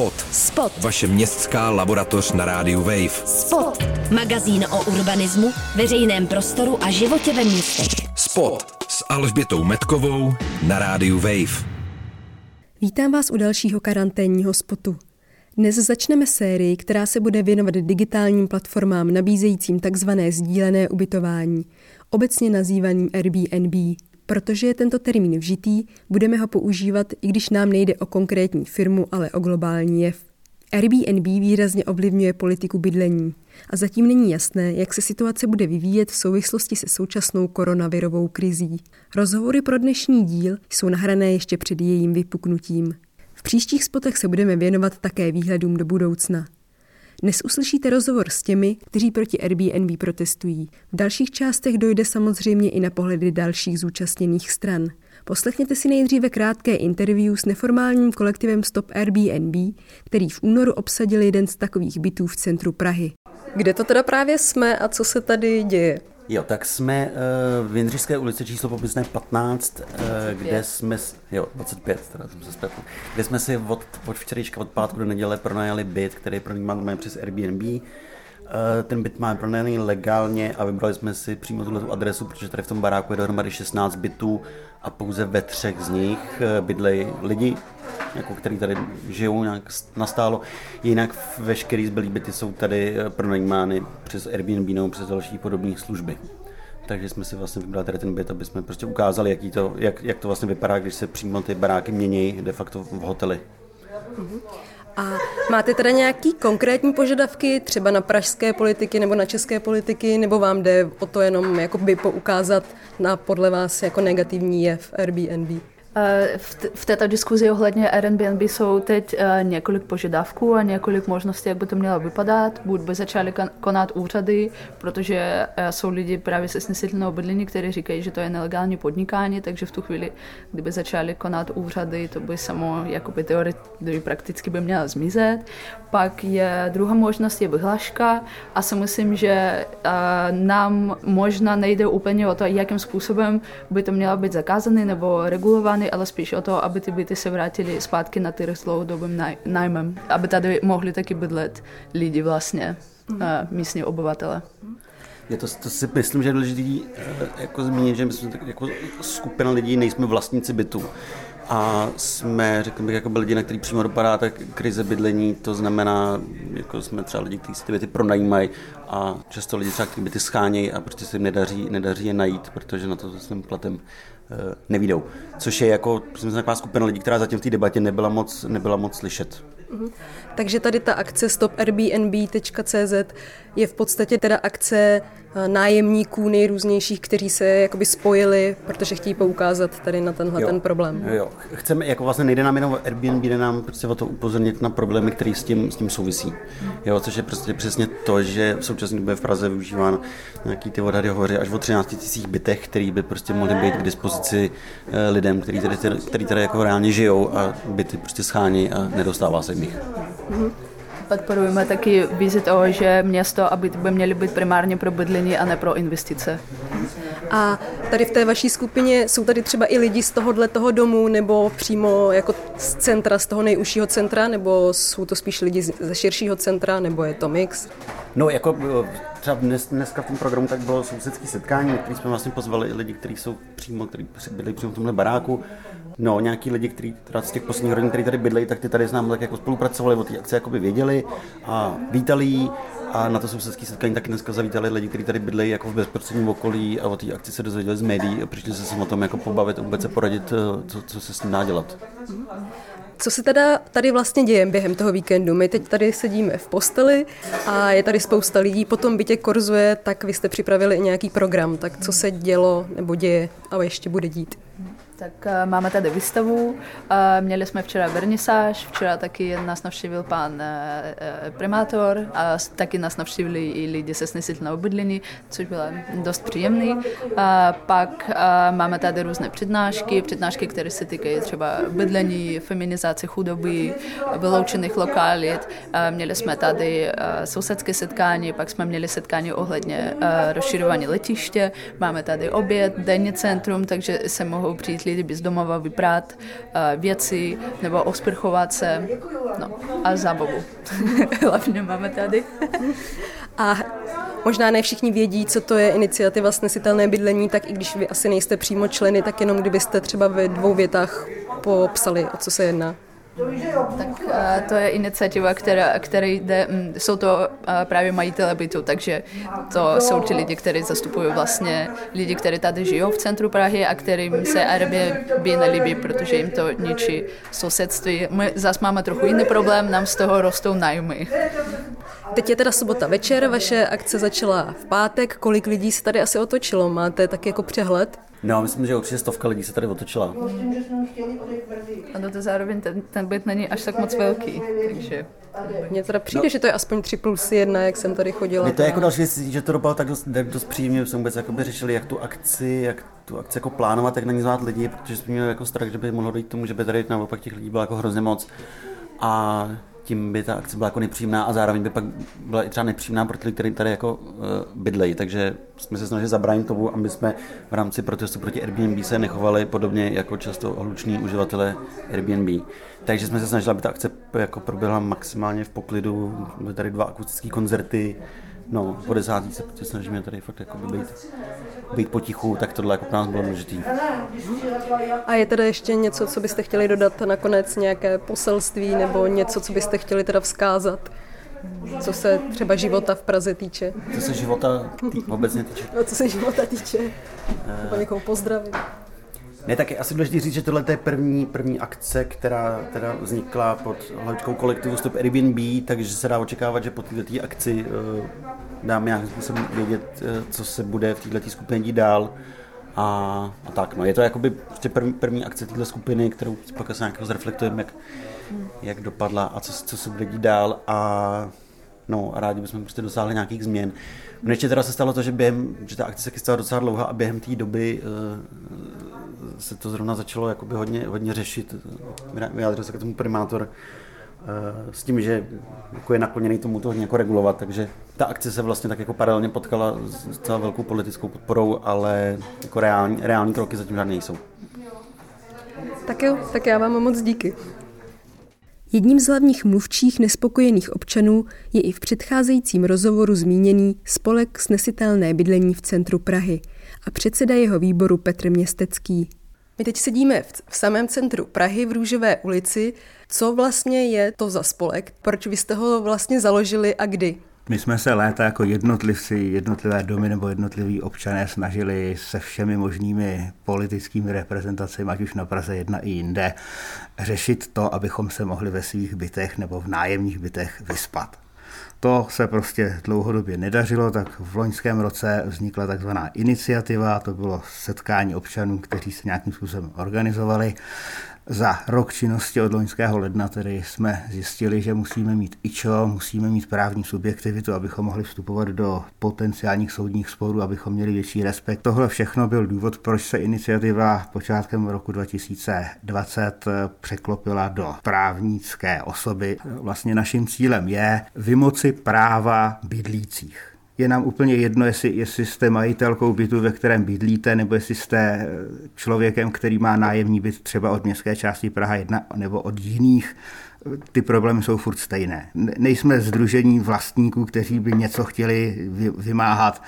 Spot. Spot. Vaše městská laboratoř na rádiu Wave. Spot. Magazín o urbanismu, veřejném prostoru a životě ve městech. Spot s Alžbětou Metkovou na rádiu Wave. Vítám vás u dalšího karanténního spotu. Dnes začneme sérii, která se bude věnovat digitálním platformám nabízejícím takzvané sdílené ubytování, obecně nazývaným Airbnb. Protože je tento termín vžitý, budeme ho používat, i když nám nejde o konkrétní firmu, ale o globální jev. Airbnb výrazně ovlivňuje politiku bydlení a zatím není jasné, jak se situace bude vyvíjet v souvislosti se současnou koronavirovou krizí. Rozhovory pro dnešní díl jsou nahrané ještě před jejím vypuknutím. V příštích spotech se budeme věnovat také výhledům do budoucna. Dnes uslyšíte rozhovor s těmi, kteří proti Airbnb protestují. V dalších částech dojde samozřejmě i na pohledy dalších zúčastněných stran. Poslechněte si nejdříve krátké interview s neformálním kolektivem Stop Airbnb, který v únoru obsadil jeden z takových bytů v centru Prahy. Kde to teda právě jsme a co se tady děje? Jo, tak jsme uh, v Jindřišské ulici číslo popisné 15, uh, kde jsme, jo, 25, teda jsem se spletl, kde jsme si od, od včerejška, od pátku do neděle pronajali byt, který pronajímáme přes Airbnb. Uh, ten byt máme pronajaný legálně a vybrali jsme si přímo tuhle adresu, protože tady v tom baráku je dohromady 16 bytů a pouze ve třech z nich bydlejí lidi, jako který tady žijou nějak nastálo. Jinak veškerý zbylý byty jsou tady pronajímány přes Airbnb nebo přes další podobné služby. Takže jsme si vlastně vybrali tady ten byt, aby jsme prostě ukázali, jaký to, jak, jak to vlastně vypadá, když se přímo ty baráky mění de facto v hotely. A máte teda nějaký konkrétní požadavky, třeba na pražské politiky nebo na české politiky, nebo vám jde o to jenom jakoby poukázat na podle vás jako negativní jev Airbnb? Eh, v této diskuzi ohledně Airbnb jsou teď eh, několik požadavků a několik možností, jak by to mělo vypadat. Buď by začaly konat úřady, protože eh, jsou lidi právě se snesitelnou bydlení, kteří říkají, že to je nelegální podnikání, takže v tu chvíli, kdyby začaly konat úřady, to by samo jakoby teoreticky prakticky by mělo zmizet. Pak je druhá možnost je vyhláška a si myslím, že nám možná nejde úplně o to, jakým způsobem by to mělo být zakázané nebo regulované, plány, ale spíš o to, aby ty byty se vrátily zpátky na trh s dlouhodobým nájmem, aby tady mohli taky bydlet lidi vlastně, mm. místní obyvatele. Je to, to si myslím, že je důležité eh, jako zmínit, že my jsme tak, jako skupina lidí nejsme vlastníci bytu. A jsme, řekl bych, jako lidi, na který přímo dopadá tak krize bydlení, to znamená, jako jsme třeba lidi, kteří si ty byty pronajímají a často lidi třeba, kteří byty schánějí a prostě se jim nedaří, nedaří je najít, protože na to s tím platem Eh, nevídou. Což je jako, myslím, taková skupina lidí, která zatím v té debatě nebyla moc, nebyla moc slyšet. Mhm. Takže tady ta akce stopairbnb.cz je v podstatě teda akce nájemníků nejrůznějších, kteří se jakoby spojili, protože chtějí poukázat tady na tenhle jo, ten problém. Jo, chceme, jako vlastně nejde nám jenom Airbnb, jde nám prostě o to upozornit na problémy, které s tím, s tím souvisí. Jo, což je prostě přesně to, že v současné době v Praze využíván nějaký ty odhady hovoří až o 13 tisíc bytech, který by prostě mohly být k dispozici eh, lidem, kteří tady, který tady jako reálně žijou a byty prostě schání a nedostává se nich. Mm-hmm. Podporujeme taky vizi toho, že město a byty by měly být primárně pro bydlení a ne pro investice. A tady v té vaší skupině jsou tady třeba i lidi z tohohle toho domu nebo přímo jako z centra, z toho nejužšího centra, nebo jsou to spíš lidi ze širšího centra, nebo je to mix? No, jako třeba dnes, dneska v tom programu tak bylo sousedské setkání, který jsme vlastně pozvali lidi, kteří jsou přímo, kteří byli přímo v tomhle baráku. No, nějaký lidi, kteří z těch posledních rodin, kteří tady bydlejí, tak ty tady s námi tak jako spolupracovali, o té akci jakoby věděli a vítali jí. A na to sousedské setkání taky dneska zavítali lidi, kteří tady bydlejí jako v bezprostředním okolí a o té akci se dozvěděli z médií a přišli se o tom jako pobavit a vůbec se poradit, eh, co, co se s tím dá dělat. Co se teda tady vlastně děje během toho víkendu? My teď tady sedíme v posteli a je tady spousta lidí, potom bytě korzuje, tak vy jste připravili nějaký program, tak co se dělo nebo děje a ještě bude dít? Tak eh, máme tady výstavu, eh, měli jsme včera vernisáž, včera taky nás navštívil pan eh, primátor a taky nás navštívili i lidi se snesitelnou bydlení, což bylo dost příjemný. A pak máme tady různé přednášky, přednášky, které se týkají třeba bydlení, feminizace chudoby, vyloučených lokalit. Měli jsme tady sousedské setkání, pak jsme měli setkání ohledně rozširování letiště, máme tady oběd, denní centrum, takže se mohou přijít lidi bez domova vyprát uh, věci nebo osprchovat se. No a zábavu. Hlavně máme tady. a možná ne všichni vědí, co to je iniciativa snesitelné bydlení, tak i když vy asi nejste přímo členy, tak jenom kdybyste třeba ve dvou větách popsali, o co se jedná. Tak uh, to je iniciativa, která, která jde, um, jsou to uh, právě majitele bytu, takže to jsou ti lidi, kteří zastupují vlastně lidi, kteří tady žijou v centru Prahy a kterým se Airbnb nelíbí, protože jim to ničí sousedství. My zase máme trochu jiný problém, nám z toho rostou nájmy. Teď je teda sobota večer, vaše akce začala v pátek. Kolik lidí se tady asi otočilo? Máte tak jako přehled? No, myslím, že určitě stovka lidí se tady otočila. A to zároveň ten, ten byt není až tak moc velký, takže... Mně teda přijde, no. že to je aspoň 3 plus 1, jak jsem tady chodila. Je to jako další věc, že to dopadlo tak dost, dost příjemně, jsme vůbec jakoby řešili, jak tu akci, jak tu akci jako plánovat, jak na ní zvát lidi, protože jsme měli jako strach, že by mohlo dojít k tomu, že by tady naopak těch lidí bylo jako hrozně moc. A tím by ta akce byla jako nepříjemná a zároveň by pak byla i třeba nepříjemná pro ty kteří tady jako uh, bydlejí. Takže jsme se snažili zabránit tomu, aby jsme v rámci protestu proti Airbnb se nechovali podobně jako často hluční uživatelé Airbnb. Takže jsme se snažili, aby ta akce jako proběhla maximálně v poklidu. Byly tady dva akustické koncerty, no, po desátý se snažíme tady fakt jako být, být potichu, tak tohle jako pro nás bylo důležitý. A je teda ještě něco, co byste chtěli dodat nakonec, nějaké poselství nebo něco, co byste chtěli teda vzkázat? Co se třeba života v Praze týče? Co se života tý, obecně týče? No, co se života týče? Nebo někoho pozdravit. Ne, tak je asi důležité říct, že tohle je první, první akce, která teda vznikla pod hlavičkou kolektivu Stop Airbnb, takže se dá očekávat, že po této akci uh, dáme nějakým způsobem vědět, uh, co se bude v této skupině dít dál. A, a tak, no, je to jakoby prostě první, první akce této skupiny, kterou pak asi nějak zreflektujeme, jak, jak dopadla a co, co se bude dít dál a no a rádi bychom prostě dosáhli nějakých změn. No ještě teda se stalo to, že během, že ta akce se chystala docela dlouho a během té doby uh, se to zrovna začalo jakoby hodně, hodně řešit. Vyjádřil se k tomu primátor eh, s tím, že jako je nakloněný tomu to hodně jako regulovat, takže ta akce se vlastně tak jako paralelně potkala s celá velkou politickou podporou, ale jako reální, reální kroky zatím žádné nejsou. Tak jo, tak já vám moc díky. Jedním z hlavních mluvčích nespokojených občanů je i v předcházejícím rozhovoru zmíněný spolek snesitelné bydlení v centru Prahy a předseda jeho výboru Petr Městecký. My teď sedíme v, v samém centru Prahy v Růžové ulici. Co vlastně je to za spolek? Proč vy jste ho vlastně založili a kdy? My jsme se léta jako jednotlivci, jednotlivé domy nebo jednotliví občané snažili se všemi možnými politickými reprezentacemi, ať už na Praze jedna i jinde, řešit to, abychom se mohli ve svých bytech nebo v nájemních bytech vyspat. To se prostě dlouhodobě nedařilo, tak v loňském roce vznikla takzvaná iniciativa, to bylo setkání občanů, kteří se nějakým způsobem organizovali za rok činnosti od loňského ledna tedy jsme zjistili, že musíme mít IČO, musíme mít právní subjektivitu, abychom mohli vstupovat do potenciálních soudních sporů, abychom měli větší respekt. Tohle všechno byl důvod, proč se iniciativa počátkem roku 2020 překlopila do právnické osoby. Vlastně naším cílem je vymoci práva bydlících je nám úplně jedno, jestli, jestli jste majitelkou bytu, ve kterém bydlíte, nebo jestli jste eh, člověkem, který má nájemní byt třeba od městské části Praha 1 nebo od jiných ty problémy jsou furt stejné. Nejsme združení vlastníků, kteří by něco chtěli vymáhat,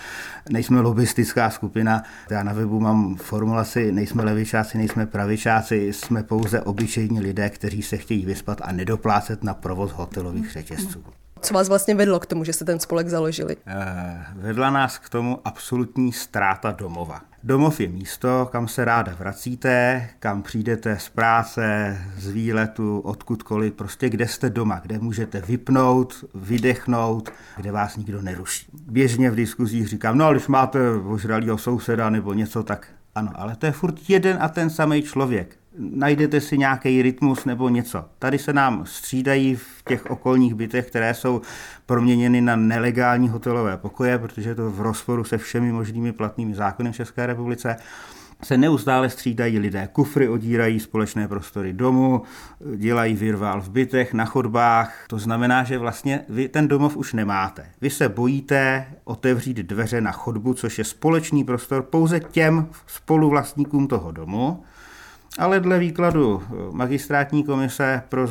nejsme lobistická skupina. Já na webu mám formulaci, nejsme levičáci, nejsme pravičáci, jsme pouze obyčejní lidé, kteří se chtějí vyspat a nedoplácet na provoz hotelových řetězců. Co vás vlastně vedlo k tomu, že jste ten spolek založili? Eh, vedla nás k tomu absolutní ztráta domova. Domov je místo, kam se ráda vracíte, kam přijdete z práce, z výletu, odkudkoliv, prostě kde jste doma, kde můžete vypnout, vydechnout, kde vás nikdo neruší. Běžně v diskuzích říkám, no když máte ožralýho souseda nebo něco, tak ano, ale to je furt jeden a ten samý člověk najdete si nějaký rytmus nebo něco. Tady se nám střídají v těch okolních bytech, které jsou proměněny na nelegální hotelové pokoje, protože je to v rozporu se všemi možnými platnými zákony v České republice se neustále střídají lidé. Kufry odírají společné prostory domu, dělají virvál v bytech, na chodbách. To znamená, že vlastně vy ten domov už nemáte. Vy se bojíte otevřít dveře na chodbu, což je společný prostor pouze těm spoluvlastníkům toho domu ale dle výkladu magistrátní komise pro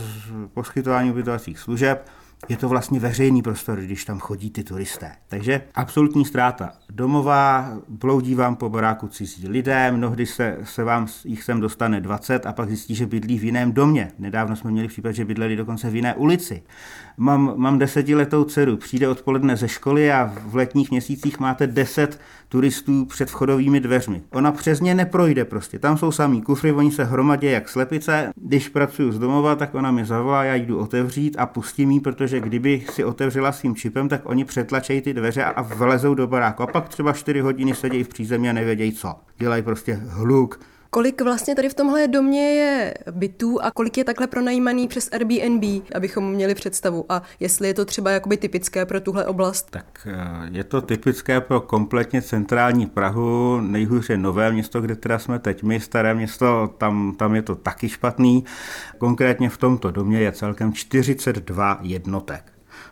poskytování ubytovacích služeb je to vlastně veřejný prostor, když tam chodí ty turisté. Takže absolutní ztráta. Domová, bloudí vám po baráku cizí lidé, mnohdy se, se vám jich sem dostane 20 a pak zjistí, že bydlí v jiném domě. Nedávno jsme měli případ, že bydleli dokonce v jiné ulici. Mám, mám desetiletou dceru, přijde odpoledne ze školy a v letních měsících máte 10 turistů před vchodovými dveřmi. Ona přes ně neprojde prostě. Tam jsou samý kufry, oni se hromadě jak slepice. Když pracuji z domova, tak ona mi zavolá, já jdu otevřít a pustím jí, protože kdyby si otevřela svým čipem, tak oni přetlačejí ty dveře a vlezou do baráku. A pak třeba 4 hodiny sedí v přízemí a nevědějí co. Dělají prostě hluk, Kolik vlastně tady v tomhle domě je bytů a kolik je takhle pronajímaný přes Airbnb, abychom měli představu? A jestli je to třeba jakoby typické pro tuhle oblast? Tak eh, je to typické pro kompletně centrální Prahu, nejhůře nové město, kde teda jsme teď my, staré město, tam, tam je to taky špatný. Konkrétně v tomto domě je celkem 42 jednotek.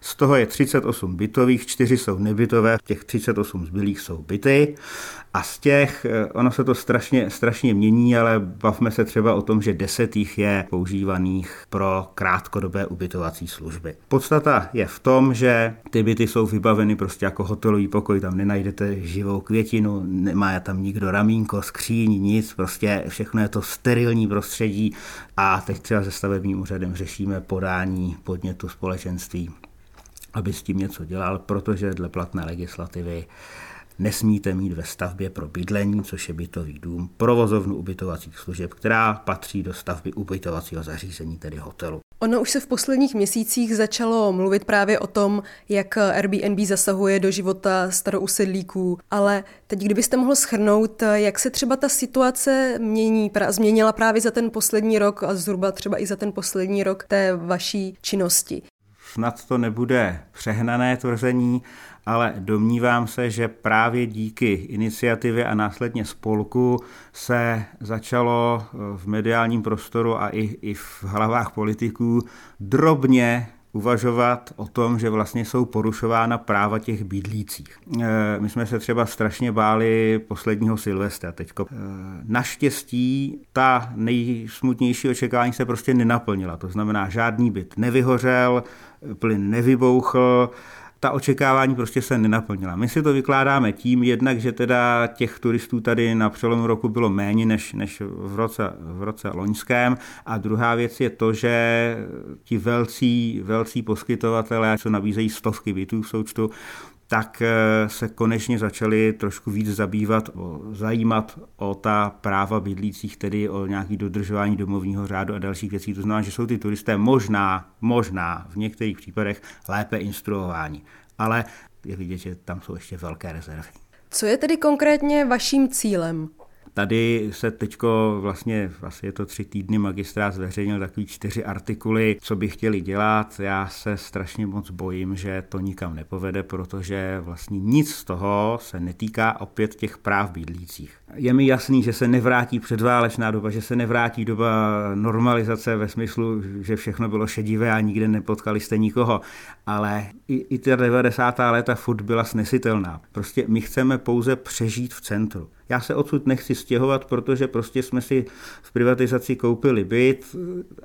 Z toho je 38 bytových, 4 jsou nebytové, těch 38 zbylých jsou byty. A z těch, eh, ono se to strašně, strašně mění, ale bavme se třeba o tom, že deset jich je používaných pro krátkodobé ubytovací služby. Podstata je v tom, že ty byty jsou vybaveny prostě jako hotelový pokoj, tam nenajdete živou květinu, nemá tam nikdo ramínko, skříň, nic, prostě všechno je to sterilní prostředí a teď třeba se stavebním úřadem řešíme podání podnětu společenství aby s tím něco dělal, protože dle platné legislativy nesmíte mít ve stavbě pro bydlení, což je bytový dům, provozovnu ubytovacích služeb, která patří do stavby ubytovacího zařízení, tedy hotelu. Ono už se v posledních měsících začalo mluvit právě o tom, jak Airbnb zasahuje do života starousedlíků, ale teď kdybyste mohl schrnout, jak se třeba ta situace mění, změnila právě za ten poslední rok a zhruba třeba i za ten poslední rok té vaší činnosti snad to nebude přehnané tvrzení, ale domnívám se, že právě díky iniciativě a následně spolku se začalo v mediálním prostoru a i, i v hlavách politiků drobně uvažovat o tom, že vlastně jsou porušována práva těch bydlících. E, my jsme se třeba strašně báli posledního Silvestra teďko. E, naštěstí ta nejsmutnější očekávání se prostě nenaplnila. To znamená, žádný byt nevyhořel, plyn nevybouchl, ta očekávání prostě se nenaplnila. My si to vykládáme tím, jednak, že teda těch turistů tady na přelomu roku bylo méně než, než v, roce, v roce loňském a druhá věc je to, že ti velcí, velcí poskytovatelé, co nabízejí stovky bytů v součtu, tak eh, se konečně začali trošku víc zabývat, zajímat o ta práva bydlících, tedy o nějaký dodržování domovního řádu a dalších věcí. To znamená, že jsou ty turisté možná, možná v některých případech lépe instruováni. Ale je vidět, že tam jsou ještě velké rezervy. Co je tedy konkrétně vaším cílem? Tady se teďko vlastně, vlastně je to tři týdny, magistrát zveřejnil takový čtyři artikuly, co by chtěli dělat. Já se strašně moc bojím, že to nikam nepovede, protože vlastně nic z toho se netýká opět těch práv bydlících. Je mi jasný, že se nevrátí předválečná doba, že se nevrátí doba normalizace ve smyslu, že všechno bylo šedivé a nikde nepotkali jste nikoho, ale i, i ta 90. léta furt byla snesitelná. Prostě my chceme pouze přežít v centru. Já se odsud nechci stěhovat, protože prostě jsme si v privatizaci koupili byt,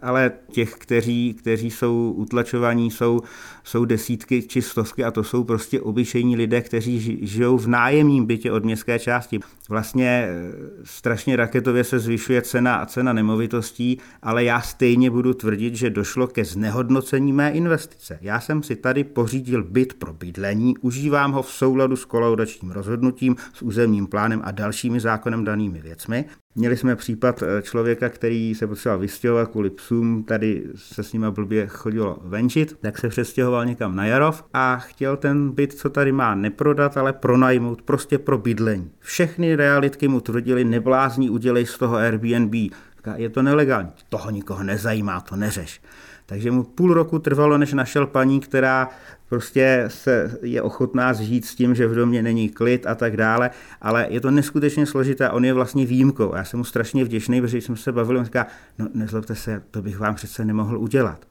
ale těch, kteří, kteří jsou utlačovaní, jsou, jsou desítky či stovky a to jsou prostě obyčejní lidé, kteří žijou v nájemním bytě od městské části. Vlastně eh, strašně raketově se zvyšuje cena a cena nemovitostí, ale já stejně budu tvrdit, že došlo ke znehodnocení mé investice. Já jsem si tady pořídil byt pro bydlení, užívám ho v souladu s kolaudačním rozhodnutím, s územním plánem a další dalšími zákonem danými věcmi. Měli jsme případ eh, člověka, který se potřeboval vystěhovat kvůli psům, tady se s nima blbě chodilo venčit, tak se přestěhoval někam na Jarov a chtěl ten byt, co tady má, neprodat, ale pronajmout prostě pro bydlení. Všechny realitky mu tvrdili, neblázní, udělej z toho Airbnb. Je to nelegální, toho nikoho nezajímá, to neřeš. Takže mu půl roku trvalo, než našel paní, která prostě se je ochotná zžít s tím, že v domě není klid a tak dále, ale je to neskutečně složité, on je vlastně výjimkou. Já jsem mu strašně vděčný, protože jsem se bavil, on říká, no nezlobte se, to bych vám přece nemohl udělat.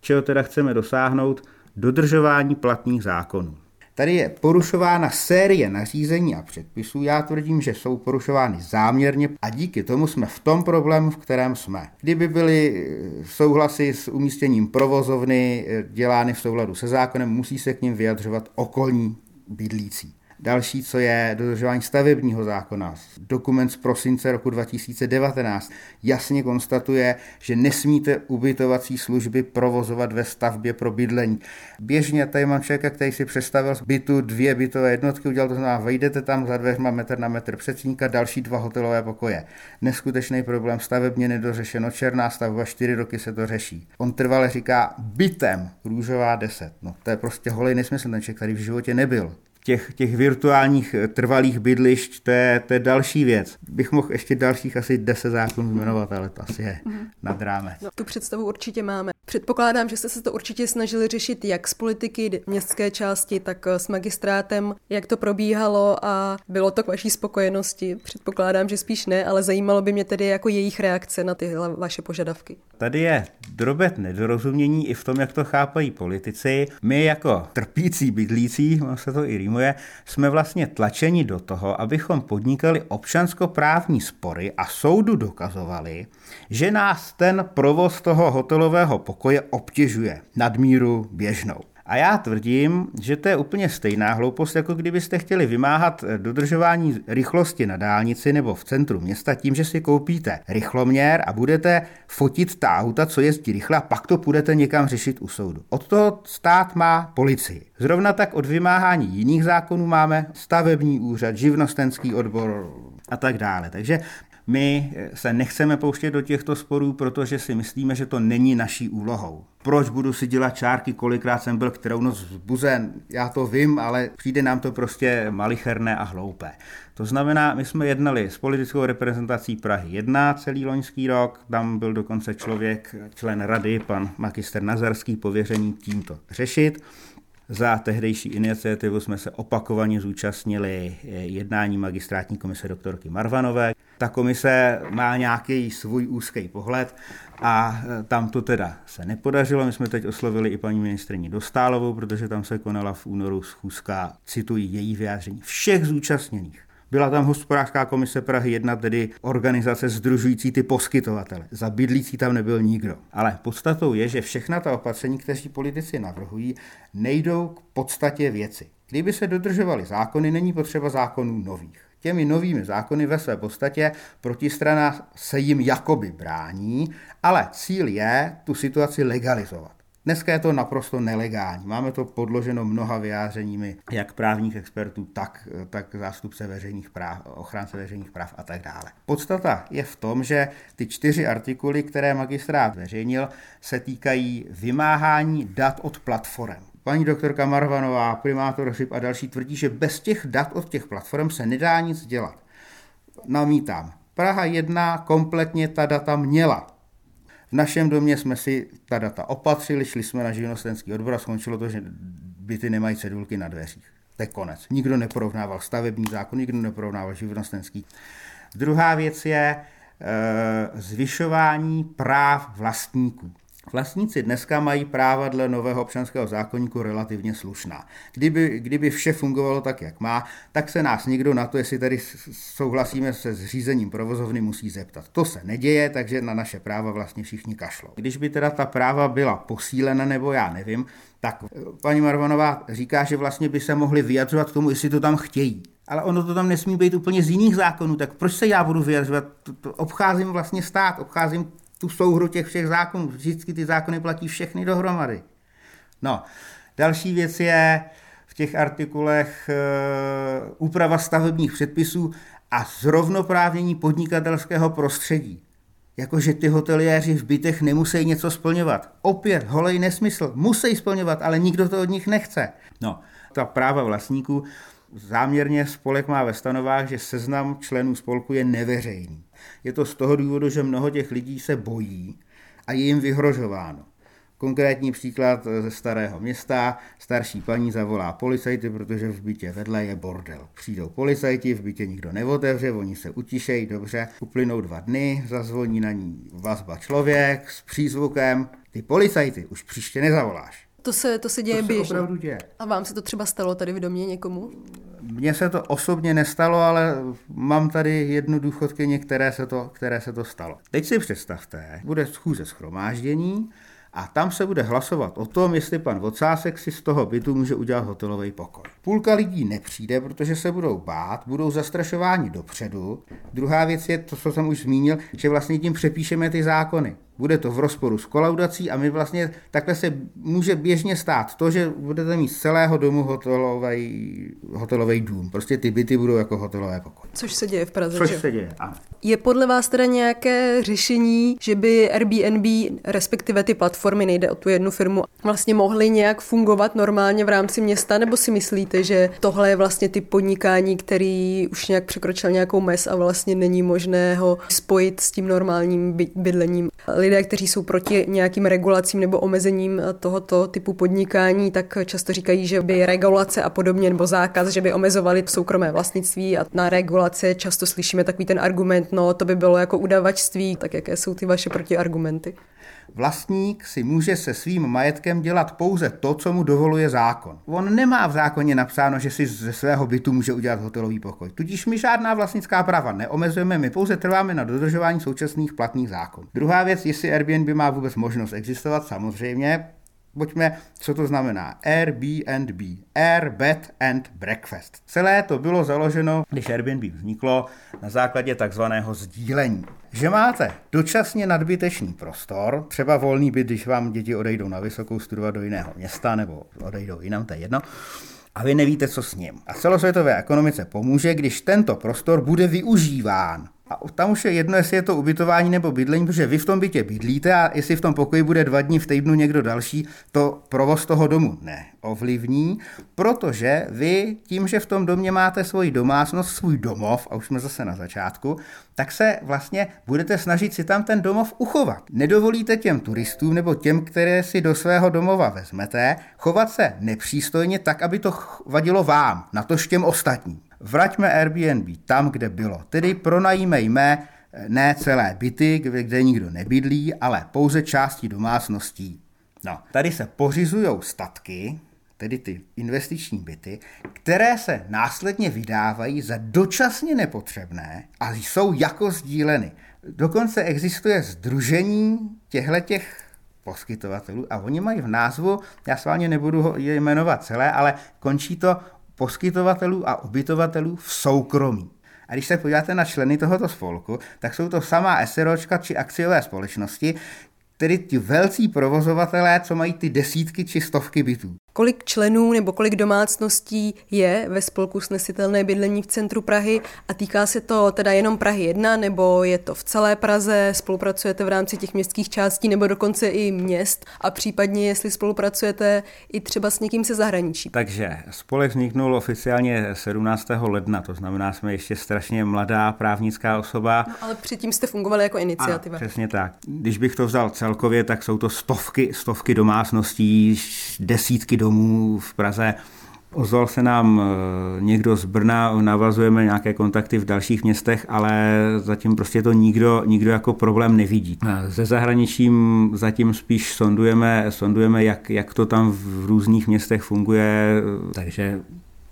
Čeho teda chceme dosáhnout? Dodržování platných zákonů. Tady je porušována série nařízení a předpisů. Já tvrdím, že jsou porušovány záměrně a díky tomu jsme v tom problému, v kterém jsme. Kdyby byly eh, souhlasy s umístěním provozovny eh, dělány v souladu se zákonem, musí se k ním vyjadřovat okolní bydlící. Další, co je dodržování stavebního zákona. Dokument z prosince roku 2019 jasně konstatuje, že nesmíte ubytovací služby provozovat ve stavbě pro bydlení. Běžně tady mám člověka, který si představil z bytu dvě bytové jednotky, udělal to znamená, vejdete tam za dveřma metr na metr přecínka, další dva hotelové pokoje. Neskutečný problém, stavebně nedořešeno, černá stavba, čtyři roky se to řeší. On trvale říká bytem, růžová 10. No to je prostě holej nesmysl, ten člověk tady v životě nebyl těch, těch virtuálních eh, trvalých bydlišť, to je, to je další věc. Bych mohl ještě dalších asi deset zákonů jmenovat, ale to asi je mm. nad rámec. No, tu představu určitě máme. Předpokládám, že jste se to určitě snažili řešit jak z politiky městské části, tak eh, s magistrátem, jak to probíhalo a bylo to k vaší spokojenosti. Předpokládám, že spíš ne, ale zajímalo by mě tedy jako jejich reakce na tyhle vaše požadavky. Tady je drobet nedorozumění i v tom, jak to chápají politici. My jako trpící bydlící, ono se to i rýmuje, jsme vlastně tlačeni do toho, abychom podnikali občanskoprávní spory a soudu dokazovali, že nás ten provoz toho hotelového pokoje obtěžuje nadmíru běžnou. A já tvrdím, že to je úplně stejná hloupost, jako kdybyste chtěli vymáhat dodržování rychlosti na dálnici nebo v centru města tím, že si koupíte rychloměr a budete fotit ta auta, co jezdí rychle a pak to budete někam řešit u soudu. Od toho stát má policii. Zrovna tak od vymáhání jiných zákonů máme stavební úřad, živnostenský odbor a tak dále. Takže my se nechceme pouštět do těchto sporů, protože si myslíme, že to není naší úlohou. Proč budu si dělat čárky, kolikrát jsem byl kterou noc zbuzen, já to vím, ale přijde nám to prostě malicherné a hloupé. To znamená, my jsme jednali s politickou reprezentací Prahy 1 celý loňský rok, tam byl dokonce člověk, člen rady, pan magister Nazarský, pověřený tímto řešit. Za tehdejší iniciativu jsme se opakovaně zúčastnili jednání magistrátní komise doktorky Marvanové. Ta komise má nějaký svůj úzký pohled a tam to teda se nepodařilo. My jsme teď oslovili i paní ministrině Dostálovou, protože tam se konala v únoru schůzka, cituji její vyjádření, všech zúčastněných. Byla tam hospodářská komise Prahy 1, tedy organizace združující ty poskytovatele. Za bydlící tam nebyl nikdo. Ale podstatou je, že všechna ta opatření, kteří politici navrhují, nejdou k podstatě věci. Kdyby se dodržovaly zákony, není potřeba zákonů nových. Těmi novými zákony ve své podstatě protistrana se jim jakoby brání, ale cíl je tu situaci legalizovat. Dneska je to naprosto nelegální. Máme to podloženo mnoha vyjádřeními jak právních expertů, tak, tak zástupce veřejných práv, ochránce veřejných práv a tak dále. Podstata je v tom, že ty čtyři artikuly, které magistrát veřejnil, se týkají vymáhání dat od platform. Paní doktorka Marvanová, primátor Řib a další tvrdí, že bez těch dat od těch platform se nedá nic dělat. Namítám. Praha 1 kompletně ta data měla. V našem domě jsme si ta data opatřili, šli jsme na živnostenský odbor a skončilo to, že byty nemají cedulky na dveřích. To je konec. Nikdo neporovnával stavební zákon, nikdo neporovnával živnostenský. Druhá věc je e, zvyšování práv vlastníků. Vlastníci dneska mají práva dle nového občanského zákonníku relativně slušná. Kdyby, kdyby vše fungovalo tak, jak má, tak se nás nikdo na to, jestli tady souhlasíme se zřízením provozovny, musí zeptat. To se neděje, takže na naše práva vlastně všichni kašlou. Když by teda ta práva byla posílena, nebo já nevím, tak eh, paní Marvanová říká, že vlastně by se mohli vyjadřovat k tomu, jestli to tam chtějí. Ale ono to tam nesmí být úplně z jiných zákonů, tak proč se já budu vyjadřovat? Obcházím vlastně stát, obcházím tu souhru těch všech zákonů. Vždycky ty zákony platí všechny dohromady. No, další věc je v těch artikulech e, úprava stavebních předpisů a zrovnoprávnění podnikatelského prostředí. Jakože ty hoteliéři v bytech nemusí něco splňovat. Opět, holej nesmysl. Musí splňovat, ale nikdo to od nich nechce. No, ta práva vlastníků záměrně spolek má ve stanovách, že seznam členů spolku je neveřejný. Je to z toho důvodu, že mnoho těch lidí se bojí a je jim vyhrožováno. Konkrétní příklad ze starého města. Starší paní zavolá policajty, protože v bytě vedle je bordel. Přijdou policajti, v bytě nikdo neotevře, oni se utišejí, dobře. Uplynou dva dny, zazvoní na ní vazba člověk s přízvukem. Ty policajty už příště nezavoláš. To se, to se děje to se běžně. opravdu děje. A vám se to třeba stalo tady v domě někomu? Mně se to osobně nestalo, ale mám tady jednu důchodkyni, které se to, které se to stalo. Teď si představte, bude schůze schromáždění a tam se bude hlasovat o tom, jestli pan Vocásek si z toho bytu může udělat hotelový pokoj. Půlka lidí nepřijde, protože se budou bát, budou zastrašováni dopředu. Druhá věc je to, co jsem už zmínil, že vlastně tím přepíšeme ty zákony. Bude to v rozporu s kolaudací a my vlastně takhle se může běžně stát to, že budete mít z celého domu hotelový, hotelový dům. Prostě ty byty budou jako hotelové pokoje. Což se děje v Praze, Což že? se děje, ano. Je podle vás teda nějaké řešení, že by Airbnb, respektive ty platformy, nejde o tu jednu firmu, vlastně mohly nějak fungovat normálně v rámci města, nebo si myslíte, že tohle je vlastně ty podnikání, který už nějak překročil nějakou mez a vlastně není možné ho spojit s tím normálním by- bydlením? Lidé, kteří jsou proti nějakým regulacím nebo omezením tohoto typu podnikání, tak často říkají, že by regulace a podobně nebo zákaz, že by omezovali soukromé vlastnictví a na regulace často slyšíme takový ten argument, no to by bylo jako udavačství, tak jaké jsou ty vaše protiargumenty? Vlastník si může se svým majetkem dělat pouze to, co mu dovoluje zákon. On nemá v zákoně napsáno, že si ze svého bytu může udělat hotelový pokoj. Tudíž my žádná vlastnická práva neomezujeme, my pouze trváme na dodržování současných platných zákonů. Druhá věc, jestli Airbnb má vůbec možnost existovat, samozřejmě, Pojďme, co to znamená. Airbnb. Air, bed and breakfast. Celé to bylo založeno, když Airbnb vzniklo, na základě takzvaného sdílení. Že máte dočasně nadbytečný prostor, třeba volný byt, když vám děti odejdou na vysokou studovat do jiného města nebo odejdou jinam, to je jedno, a vy nevíte, co s ním. A celosvětové ekonomice pomůže, když tento prostor bude využíván. A tam už je jedno, jestli je to ubytování nebo bydlení, protože vy v tom bytě bydlíte a jestli v tom pokoji bude dva dny v týdnu někdo další, to provoz toho domu neovlivní, protože vy tím, že v tom domě máte svoji domácnost, svůj domov, a už jsme zase na začátku, tak se vlastně budete snažit si tam ten domov uchovat. Nedovolíte těm turistům nebo těm, které si do svého domova vezmete, chovat se nepřístojně tak, aby to vadilo vám, na to těm ostatním. Vraťme Airbnb tam, kde bylo. Tedy pronajímejme ne celé byty, kde, kde nikdo nebydlí, ale pouze části domácností. No, tady se pořizují statky, tedy ty investiční byty, které se následně vydávají za dočasně nepotřebné a jsou jako sdíleny. Dokonce existuje združení těchto poskytovatelů a oni mají v názvu, já s vámi nebudu je jmenovat celé, ale končí to poskytovatelů a ubytovatelů v soukromí. A když se podíváte na členy tohoto spolku, tak jsou to samá SROčka či akciové společnosti, tedy ti velcí provozovatelé, co mají ty desítky či stovky bytů. Kolik členů nebo kolik domácností je ve spolku snesitelné bydlení v centru Prahy a týká se to teda jenom Prahy 1 nebo je to v celé Praze, spolupracujete v rámci těch městských částí nebo dokonce i měst a případně jestli spolupracujete i třeba s někým se zahraničí. Takže spolek vzniknul oficiálně 17. ledna, to znamená, jsme ještě strašně mladá právnická osoba. No, ale předtím jste fungovali jako iniciativa. Ano, přesně tak. Když bych to vzal celkově, tak jsou to stovky, stovky domácností, desítky domů v Praze. Ozval se nám někdo z Brna, navazujeme nějaké kontakty v dalších městech, ale zatím prostě to nikdo, nikdo jako problém nevidí. Ze zahraničím zatím spíš sondujeme, sondujeme jak, jak to tam v různých městech funguje, takže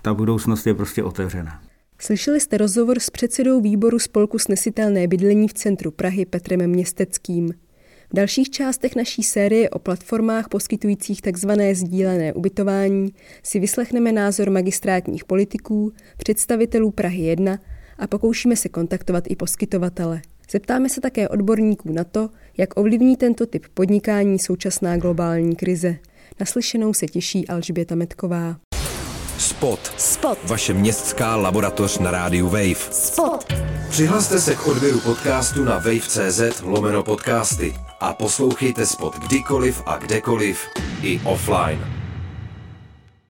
ta budoucnost je prostě otevřená. Slyšeli jste rozhovor s předsedou výboru spolku snesitelné bydlení v centru Prahy Petrem Městeckým. V dalších částech naší série o platformách poskytujících tzv. sdílené ubytování si vyslechneme názor magistrátních politiků, představitelů Prahy 1 a pokoušíme se kontaktovat i poskytovatele. Zeptáme se také odborníků na to, jak ovlivní tento typ podnikání současná globální krize. Naslyšenou se těší Alžběta Metková. Spot. Spot. Vaše městská laboratoř na rádiu Wave. Spot. Přihlaste se k odběru podcastu na wave.cz lomeno podcasty a poslouchejte Spot kdykoliv a kdekoliv i offline.